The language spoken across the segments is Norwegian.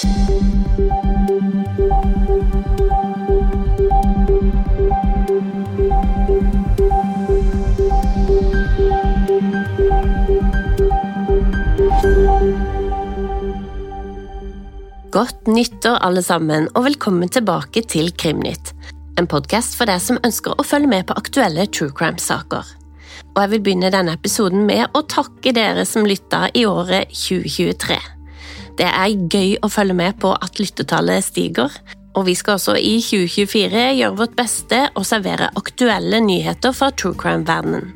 Godt nyttår, alle sammen, og velkommen tilbake til Krimnytt. En podkast for deg som ønsker å følge med på aktuelle true crime-saker. Og jeg vil begynne denne episoden med å takke dere som lytta i året 2023. Det er gøy å følge med på at lyttetallet stiger, og vi skal også i 2024 gjøre vårt beste og servere aktuelle nyheter fra true crime-verdenen.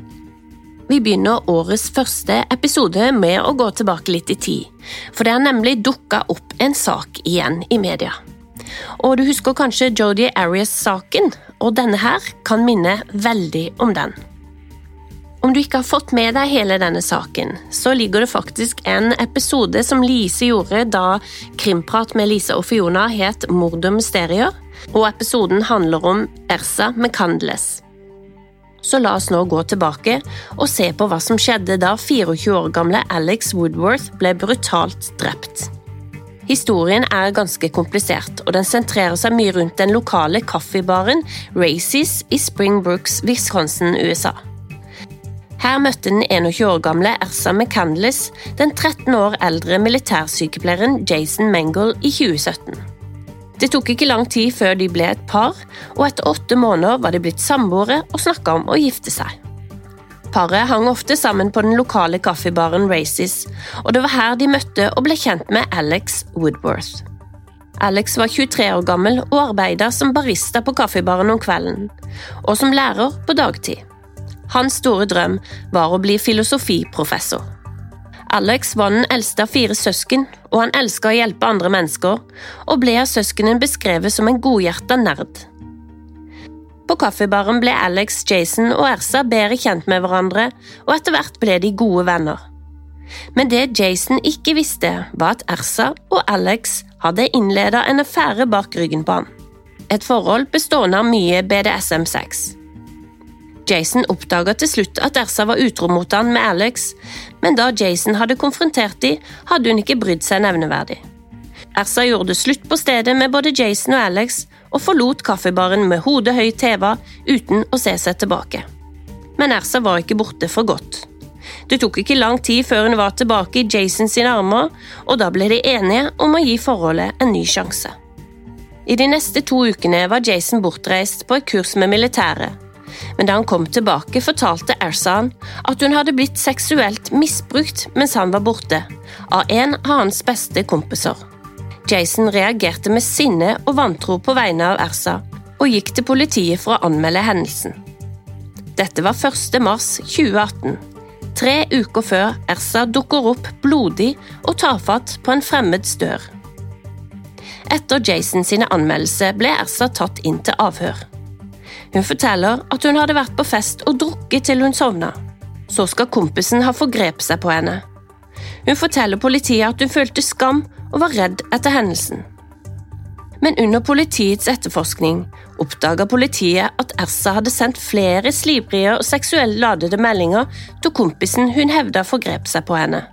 Vi begynner årets første episode med å gå tilbake litt i tid, for det har nemlig dukka opp en sak igjen i media. Og du husker kanskje Jodie Arias-saken, og denne her kan minne veldig om den. Om du ikke har fått med deg hele denne saken, så ligger det faktisk en episode som Lise gjorde da Krimprat med Lise og Fiona het Mord og mysterier, og episoden handler om Ersa McCandless så la oss nå gå tilbake og se på hva som skjedde da 24 år gamle Alex Woodworth ble brutalt drept. Historien er ganske komplisert, og den sentrerer seg mye rundt den lokale kaffebaren Races i Spring Brooks, Wisconsin, USA. Her møtte den 21 år gamle Ersa McCandless den 13 år eldre militærsykepleieren Jason Mengel i 2017. Det tok ikke lang tid før de ble et par, og etter åtte måneder var de blitt samboere og snakka om å gifte seg. Paret hang ofte sammen på den lokale kaffebaren Races, og det var her de møtte og ble kjent med Alex Woodworth. Alex var 23 år gammel og arbeida som barista på kaffebaren om kvelden, og som lærer på dagtid. Hans store drøm var å bli filosofiprofessor. Alex var den eldste av fire søsken, og han elska å hjelpe andre mennesker, og ble av søskenen beskrevet som en godhjerta nerd. På kaffebaren ble Alex, Jason og Ersa bedre kjent med hverandre, og etter hvert ble de gode venner. Men det Jason ikke visste, var at Ersa og Alex hadde innleda en affære bak ryggen på han. Et forhold bestående av mye BDSM-sex. Jason oppdaga til slutt at Ersa var utro mot han med Alex, men da Jason hadde konfrontert de, hadde hun ikke brydd seg nevneverdig. Ersa gjorde slutt på stedet med både Jason og Alex, og forlot kaffebaren med hodet høyt heva uten å se seg tilbake. Men Ersa var ikke borte for godt. Det tok ikke lang tid før hun var tilbake i Jason sine armer, og da ble de enige om å gi forholdet en ny sjanse. I de neste to ukene var Jason bortreist på et kurs med militæret, men da han kom tilbake, fortalte Erzan at hun hadde blitt seksuelt misbrukt mens han var borte, av en av hans beste kompiser. Jason reagerte med sinne og vantro på vegne av Ersa, og gikk til politiet for å anmelde hendelsen. Dette var 1. mars 2018, tre uker før Ersa dukker opp blodig og tafatt på en fremmeds dør. Etter Jason sine anmeldelser ble Ersa tatt inn til avhør. Hun forteller at hun hadde vært på fest og drukket til hun sovna. Så skal kompisen ha forgrepet seg på henne. Hun forteller politiet at hun følte skam og var redd etter hendelsen. Men under politiets etterforskning oppdaga politiet at Ersa hadde sendt flere slibrige og seksuelt ladede meldinger til kompisen hun hevda forgrep seg på henne.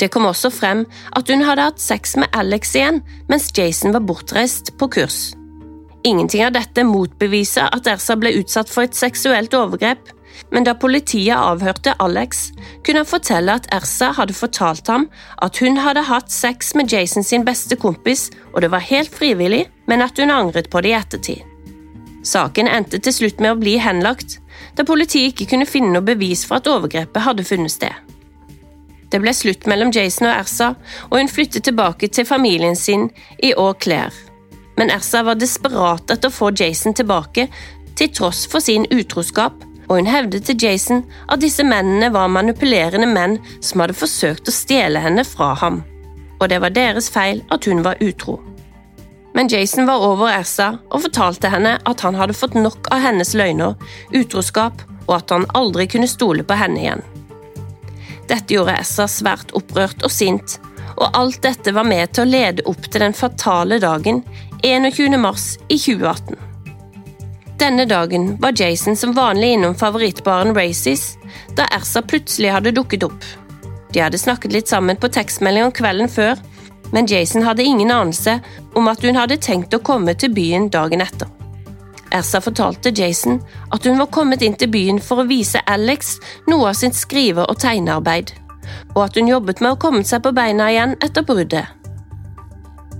Det kom også frem at hun hadde hatt sex med Alex igjen mens Jason var bortreist på kurs. Ingenting av dette motbeviser at Ersa ble utsatt for et seksuelt overgrep, men da politiet avhørte Alex, kunne han fortelle at Ersa hadde fortalt ham at hun hadde hatt sex med Jason sin beste kompis, og det var helt frivillig, men at hun angret på det i ettertid. Saken endte til slutt med å bli henlagt, da politiet ikke kunne finne noe bevis for at overgrepet hadde funnet sted. Det ble slutt mellom Jason og Ersa, og hun flyttet tilbake til familien sin i Eau Claire men Ersa var desperat etter å få Jason tilbake, til tross for sin utroskap, og hun hevdet til Jason at disse mennene var manipulerende menn som hadde forsøkt å stjele henne fra ham, og det var deres feil at hun var utro. Men Jason var over Ersa og fortalte henne at han hadde fått nok av hennes løgner, utroskap og at han aldri kunne stole på henne igjen. Dette gjorde Ersa svært opprørt og sint, og alt dette var med til å lede opp til den fatale dagen 21. mars i 2018. Denne dagen var Jason som vanlig innom favorittbaren Races, da Ersa plutselig hadde dukket opp. De hadde snakket litt sammen på tekstmelding om kvelden før, men Jason hadde ingen anelse om at hun hadde tenkt å komme til byen dagen etter. Ersa fortalte Jason at hun var kommet inn til byen for å vise Alex noe av sitt skrive- og tegnearbeid, og at hun jobbet med å komme seg på beina igjen etter bruddet.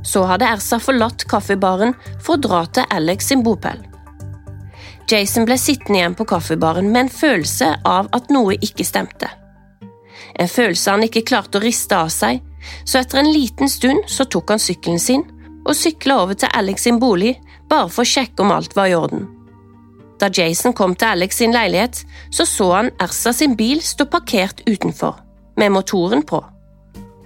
Så hadde Ersa forlatt kaffebaren for å dra til Alex sin bopel. Jason ble sittende igjen på kaffebaren med en følelse av at noe ikke stemte. En følelse han ikke klarte å riste av seg, så etter en liten stund så tok han sykkelen sin og sykla over til Alex sin bolig bare for å sjekke om alt var i orden. Da Jason kom til Alex sin leilighet, så så han Ersa sin bil stå parkert utenfor, med motoren på.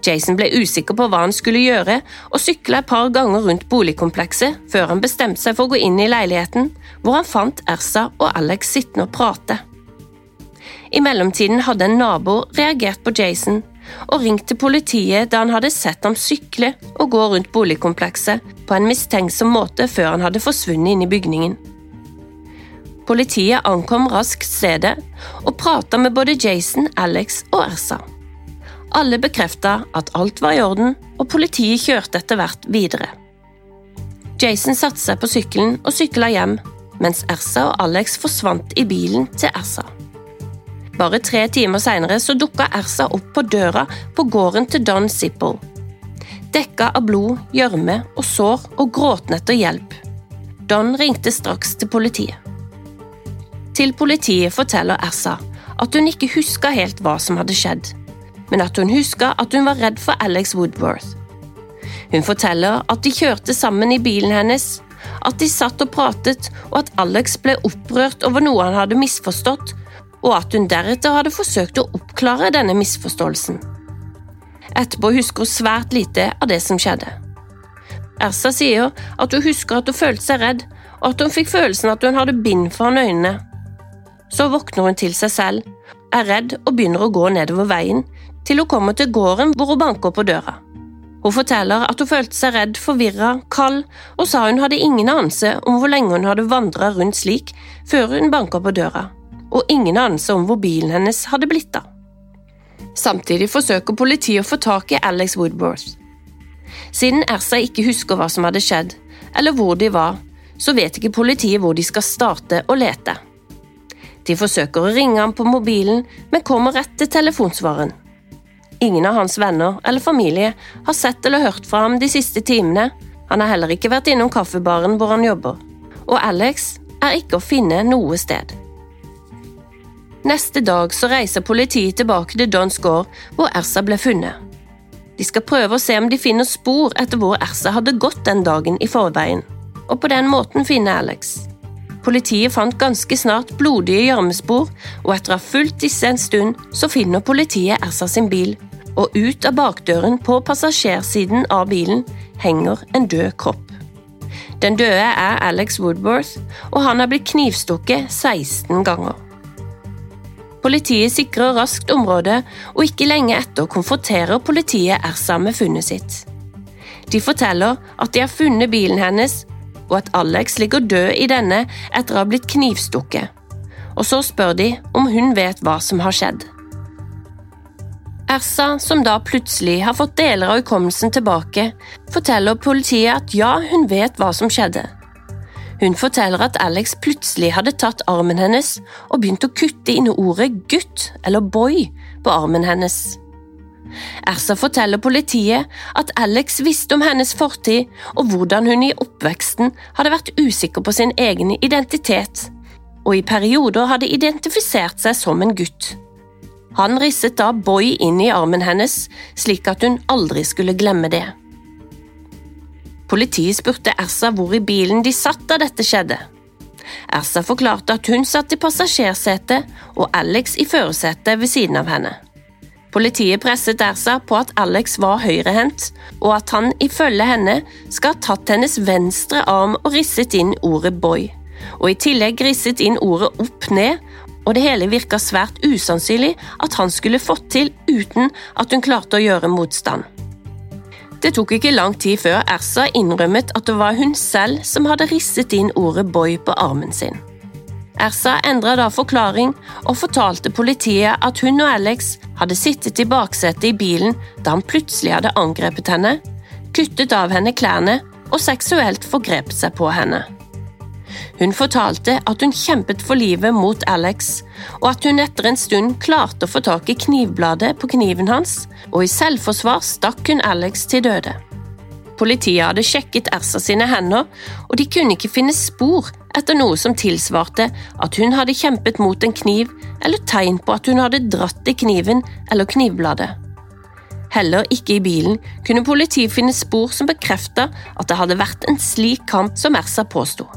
Jason ble usikker på hva han skulle gjøre, og sykla et par ganger rundt boligkomplekset før han bestemte seg for å gå inn i leiligheten, hvor han fant Ersa og Alex sittende og prate. I mellomtiden hadde en nabo reagert på Jason og ringt til politiet da han hadde sett ham sykle og gå rundt boligkomplekset på en mistenksom måte før han hadde forsvunnet inn i bygningen. Politiet ankom raskt stedet og prata med både Jason, Alex og Ersa. Alle bekrefta at alt var i orden, og politiet kjørte etter hvert videre. Jason satte seg på sykkelen og sykla hjem, mens Ersa og Alex forsvant i bilen til Ersa. Bare tre timer seinere dukka Ersa opp på døra på gården til Don Zippel. Dekka av blod, gjørme og sår og gråtende etter hjelp. Don ringte straks til politiet. Til politiet forteller Ersa at hun ikke huska helt hva som hadde skjedd, men at hun huska at hun var redd for Alex Woodworth. Hun forteller at de kjørte sammen i bilen hennes, at de satt og pratet, og at Alex ble opprørt over noe han hadde misforstått, og at hun deretter hadde forsøkt å oppklare denne misforståelsen. Etterpå husker hun svært lite av det som skjedde. Ersa sier at hun husker at hun følte seg redd, og at hun fikk følelsen at hun hadde bind foran øynene. Så våkner hun til seg selv, er redd og begynner å gå nedover veien, til hun kommer til gården hvor hun banker på døra. Hun forteller at hun følte seg redd, forvirra, kald, og sa hun hadde ingen anelse om hvor lenge hun hadde vandra rundt slik før hun banka på døra og ingen anelse om hvor bilen hennes hadde blitt av. Samtidig forsøker politiet å få tak i Alex Woodworth. Siden Ersa ikke husker hva som hadde skjedd, eller hvor de var, så vet ikke politiet hvor de skal starte å lete. De forsøker å ringe ham på mobilen, men kommer rett til telefonsvareren. Ingen av hans venner eller familie har sett eller hørt fra ham de siste timene, han har heller ikke vært innom kaffebaren hvor han jobber, og Alex er ikke å finne noe sted. Neste dag så reiser politiet tilbake til Dons gård, hvor Ersa ble funnet. De skal prøve å se om de finner spor etter hvor Ersa hadde gått den dagen i forveien, og på den måten finne Alex. Politiet fant ganske snart blodige gjørmespor, og etter å ha fulgt disse en stund, så finner politiet Ersa sin bil, og ut av bakdøren på passasjersiden av bilen henger en død kropp. Den døde er Alex Woodworth, og han har blitt knivstukket 16 ganger. Politiet sikrer raskt området, og ikke lenge etter konfronterer politiet Ersa med funnet sitt. De forteller at de har funnet bilen hennes, og at Alex ligger død i denne etter å ha blitt knivstukket. Og så spør de om hun vet hva som har skjedd. Ersa, som da plutselig har fått deler av hukommelsen tilbake, forteller politiet at ja, hun vet hva som skjedde. Hun forteller at Alex plutselig hadde tatt armen hennes og begynt å kutte inn ordet gutt eller boy på armen hennes. Ersa forteller politiet at Alex visste om hennes fortid og hvordan hun i oppveksten hadde vært usikker på sin egen identitet, og i perioder hadde identifisert seg som en gutt. Han risset da Boy inn i armen hennes, slik at hun aldri skulle glemme det. Politiet spurte Ersa hvor i bilen de satt da dette skjedde. Ersa forklarte at hun satt i passasjersetet og Alex i førersetet ved siden av henne. Politiet presset Ersa på at Alex var høyrehendt, og at han ifølge henne skal ha tatt hennes venstre arm og risset inn ordet boy, og i tillegg risset inn ordet opp ned, og det hele virka svært usannsynlig at han skulle fått til uten at hun klarte å gjøre motstand. Det tok ikke lang tid før Ersa innrømmet at det var hun selv som hadde risset inn ordet boy på armen sin. Ersa endra da forklaring og fortalte politiet at hun og Alex hadde sittet i baksetet i bilen da han plutselig hadde angrepet henne, kuttet av henne klærne og seksuelt forgrepet seg på henne. Hun fortalte at hun kjempet for livet mot Alex, og at hun etter en stund klarte å få tak i knivbladet på kniven hans, og i selvforsvar stakk hun Alex til døde. Politiet hadde sjekket Ersa sine hender, og de kunne ikke finne spor etter noe som tilsvarte at hun hadde kjempet mot en kniv, eller tegn på at hun hadde dratt i kniven eller knivbladet. Heller ikke i bilen kunne politiet finne spor som bekreftet at det hadde vært en slik kamp som Ersa påsto.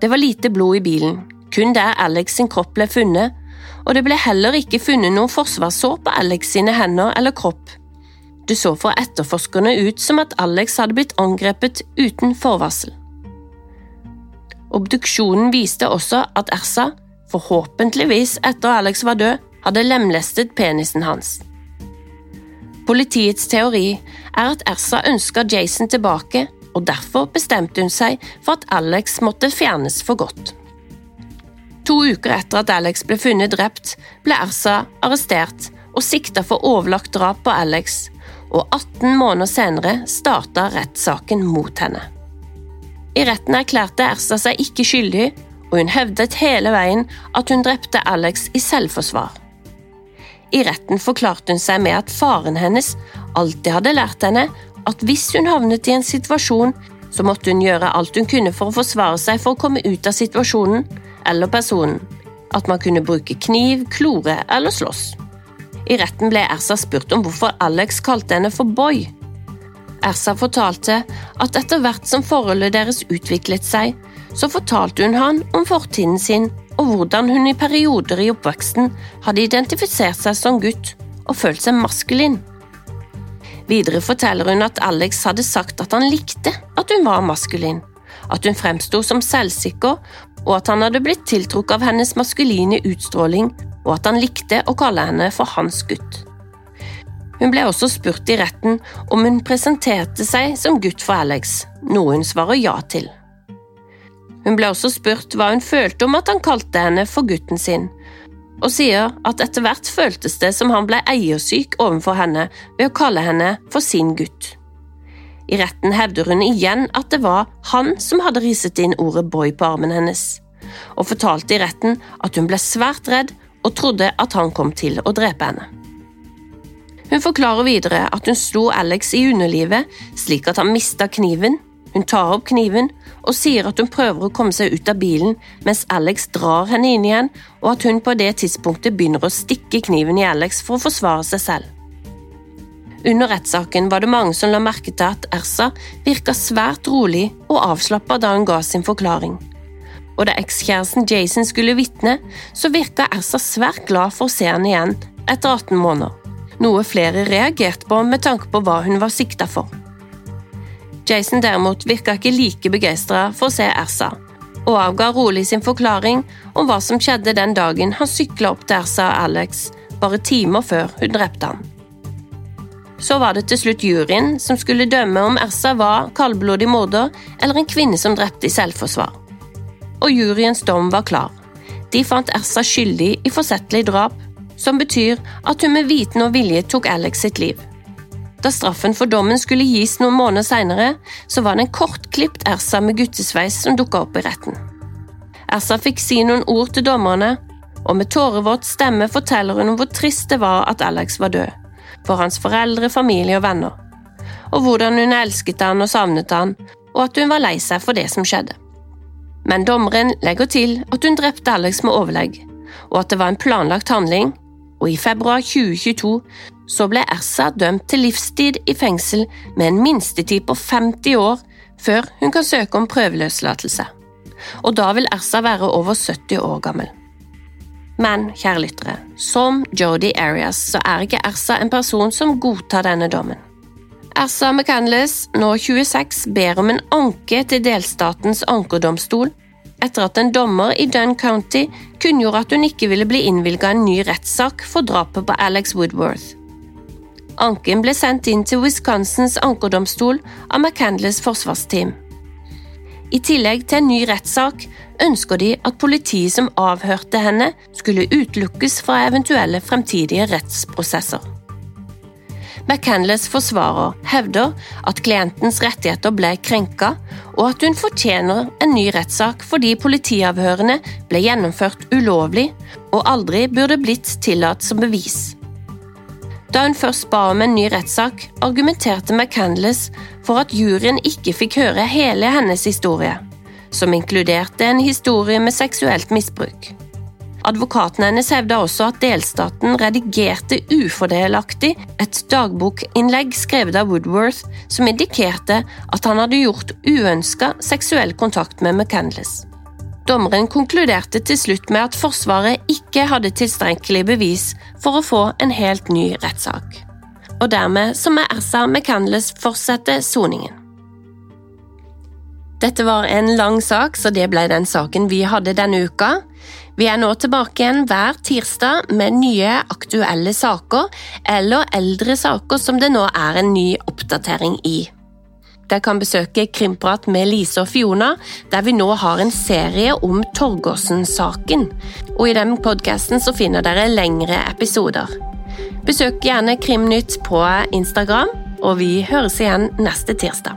Det var lite blod i bilen, kun der Alex sin kropp ble funnet, og det ble heller ikke funnet noen forsvarssår på Alex sine hender eller kropp. Det så for etterforskerne ut som at Alex hadde blitt angrepet uten forvarsel. Obduksjonen viste også at Ersa, forhåpentligvis etter Alex var død, hadde lemlestet penisen hans. Politiets teori er at Ersa ønska Jason tilbake og derfor bestemte hun seg for at Alex måtte fjernes for godt. To uker etter at Alex ble funnet drept, ble Ersa arrestert og sikta for overlagt drap på Alex, og 18 måneder senere starta rettssaken mot henne. I retten erklærte Ersa seg ikke skyldig, og hun hevdet hele veien at hun drepte Alex i selvforsvar. I retten forklarte hun seg med at faren hennes alltid hadde lært henne at hvis hun havnet i en situasjon, så måtte hun gjøre alt hun kunne for å forsvare seg for å komme ut av situasjonen eller personen. At man kunne bruke kniv, klore eller slåss. I retten ble Ersa spurt om hvorfor Alex kalte henne for Boy. Ersa fortalte at etter hvert som forholdet deres utviklet seg, så fortalte hun han om fortiden sin og hvordan hun i perioder i oppveksten hadde identifisert seg som gutt og følt seg maskulin. Videre forteller hun at Alex hadde sagt at han likte at hun var maskulin, at hun fremsto som selvsikker, og at han hadde blitt tiltrukket av hennes maskuline utstråling, og at han likte å kalle henne for hans gutt. Hun ble også spurt i retten om hun presenterte seg som gutt for Alex, noe hun svarer ja til. Hun ble også spurt hva hun følte om at han kalte henne for gutten sin, og sier at etter hvert føltes det som han ble eiersyk overfor henne ved å kalle henne for sin gutt. I retten hevder hun igjen at det var han som hadde riset inn ordet boy på armen hennes, og fortalte i retten at hun ble svært redd og trodde at han kom til å drepe henne. Hun forklarer videre at hun slo Alex i underlivet slik at han mista kniven hun tar opp kniven og sier at hun prøver å komme seg ut av bilen mens Alex drar henne inn igjen, og at hun på det tidspunktet begynner å stikke kniven i Alex for å forsvare seg selv. Under rettssaken var det mange som la merke til at Ersa virka svært rolig og avslappa da hun ga sin forklaring. Og da ekskjæresten Jason skulle vitne, så virka Ersa svært glad for å se henne igjen etter 18 måneder, noe flere reagerte på med tanke på hva hun var sikta for. Jason derimot virka ikke like begeistra for å se Ersa, og avga rolig sin forklaring om hva som skjedde den dagen han sykla opp til Ersa og Alex, bare timer før hun drepte han. Så var det til slutt juryen som skulle dømme om Ersa var kaldblodig morder eller en kvinne som drepte i selvforsvar. Og juryens dom var klar. De fant Ersa skyldig i forsettlig drap, som betyr at hun med viten og vilje tok Alex sitt liv. Da straffen for dommen skulle gis noen måneder senere, så var det en kortklipt Ersa med guttesveis som dukka opp i retten. Ersa fikk si noen ord til dommerne, og med tårevåt stemme forteller hun om hvor trist det var at Alex var død, for hans foreldre, familie og venner, og hvordan hun elsket han og savnet han, og at hun var lei seg for det som skjedde. Men dommeren legger til at hun drepte Alex med overlegg, og at det var en planlagt handling, og i februar 2022 så ble Ersa dømt til livstid i fengsel med en minstetid på 50 år før hun kan søke om prøveløslatelse. Og da vil Ersa være over 70 år gammel. Men, kjære lyttere, som Jodi Arias så er ikke Ersa en person som godtar denne dommen. Ersa McCandless, nå 26, ber om en anke til delstatens ankerdomstol etter at en dommer i Dunn County kunngjorde at hun ikke ville bli innvilga en ny rettssak for drapet på Alex Woodworth. Anken ble sendt inn til Wisconsins ankerdomstol av McCandless forsvarsteam. I tillegg til en ny rettssak ønsker de at politiet som avhørte henne, skulle utelukkes fra eventuelle fremtidige rettsprosesser. McCandless forsvarer hevder at klientens rettigheter ble krenka, og at hun fortjener en ny rettssak fordi politiavhørene ble gjennomført ulovlig og aldri burde blitt tillatt som bevis. Da hun først ba om en ny rettssak, argumenterte McCandless for at juryen ikke fikk høre hele hennes historie, som inkluderte en historie med seksuelt misbruk. Advokaten hennes hevda også at delstaten redigerte ufordelaktig et dagbokinnlegg skrevet av Woodworth som indikerte at han hadde gjort uønska seksuell kontakt med McCandless. Dommeren konkluderte til slutt med at Forsvaret ikke hadde tilstrekkelig bevis for å få en helt ny rettssak. Og dermed så må Ersa McCandless fortsette soningen. Dette var en lang sak, så det ble den saken vi hadde denne uka. Vi er nå tilbake igjen hver tirsdag med nye aktuelle saker, eller eldre saker som det nå er en ny oppdatering i. Dere kan besøke Krimprat med Lise og Fiona, der vi nå har en serie om Torgersen-saken. Og i den podkasten finner dere lengre episoder. Besøk gjerne Krimnytt på Instagram, og vi høres igjen neste tirsdag.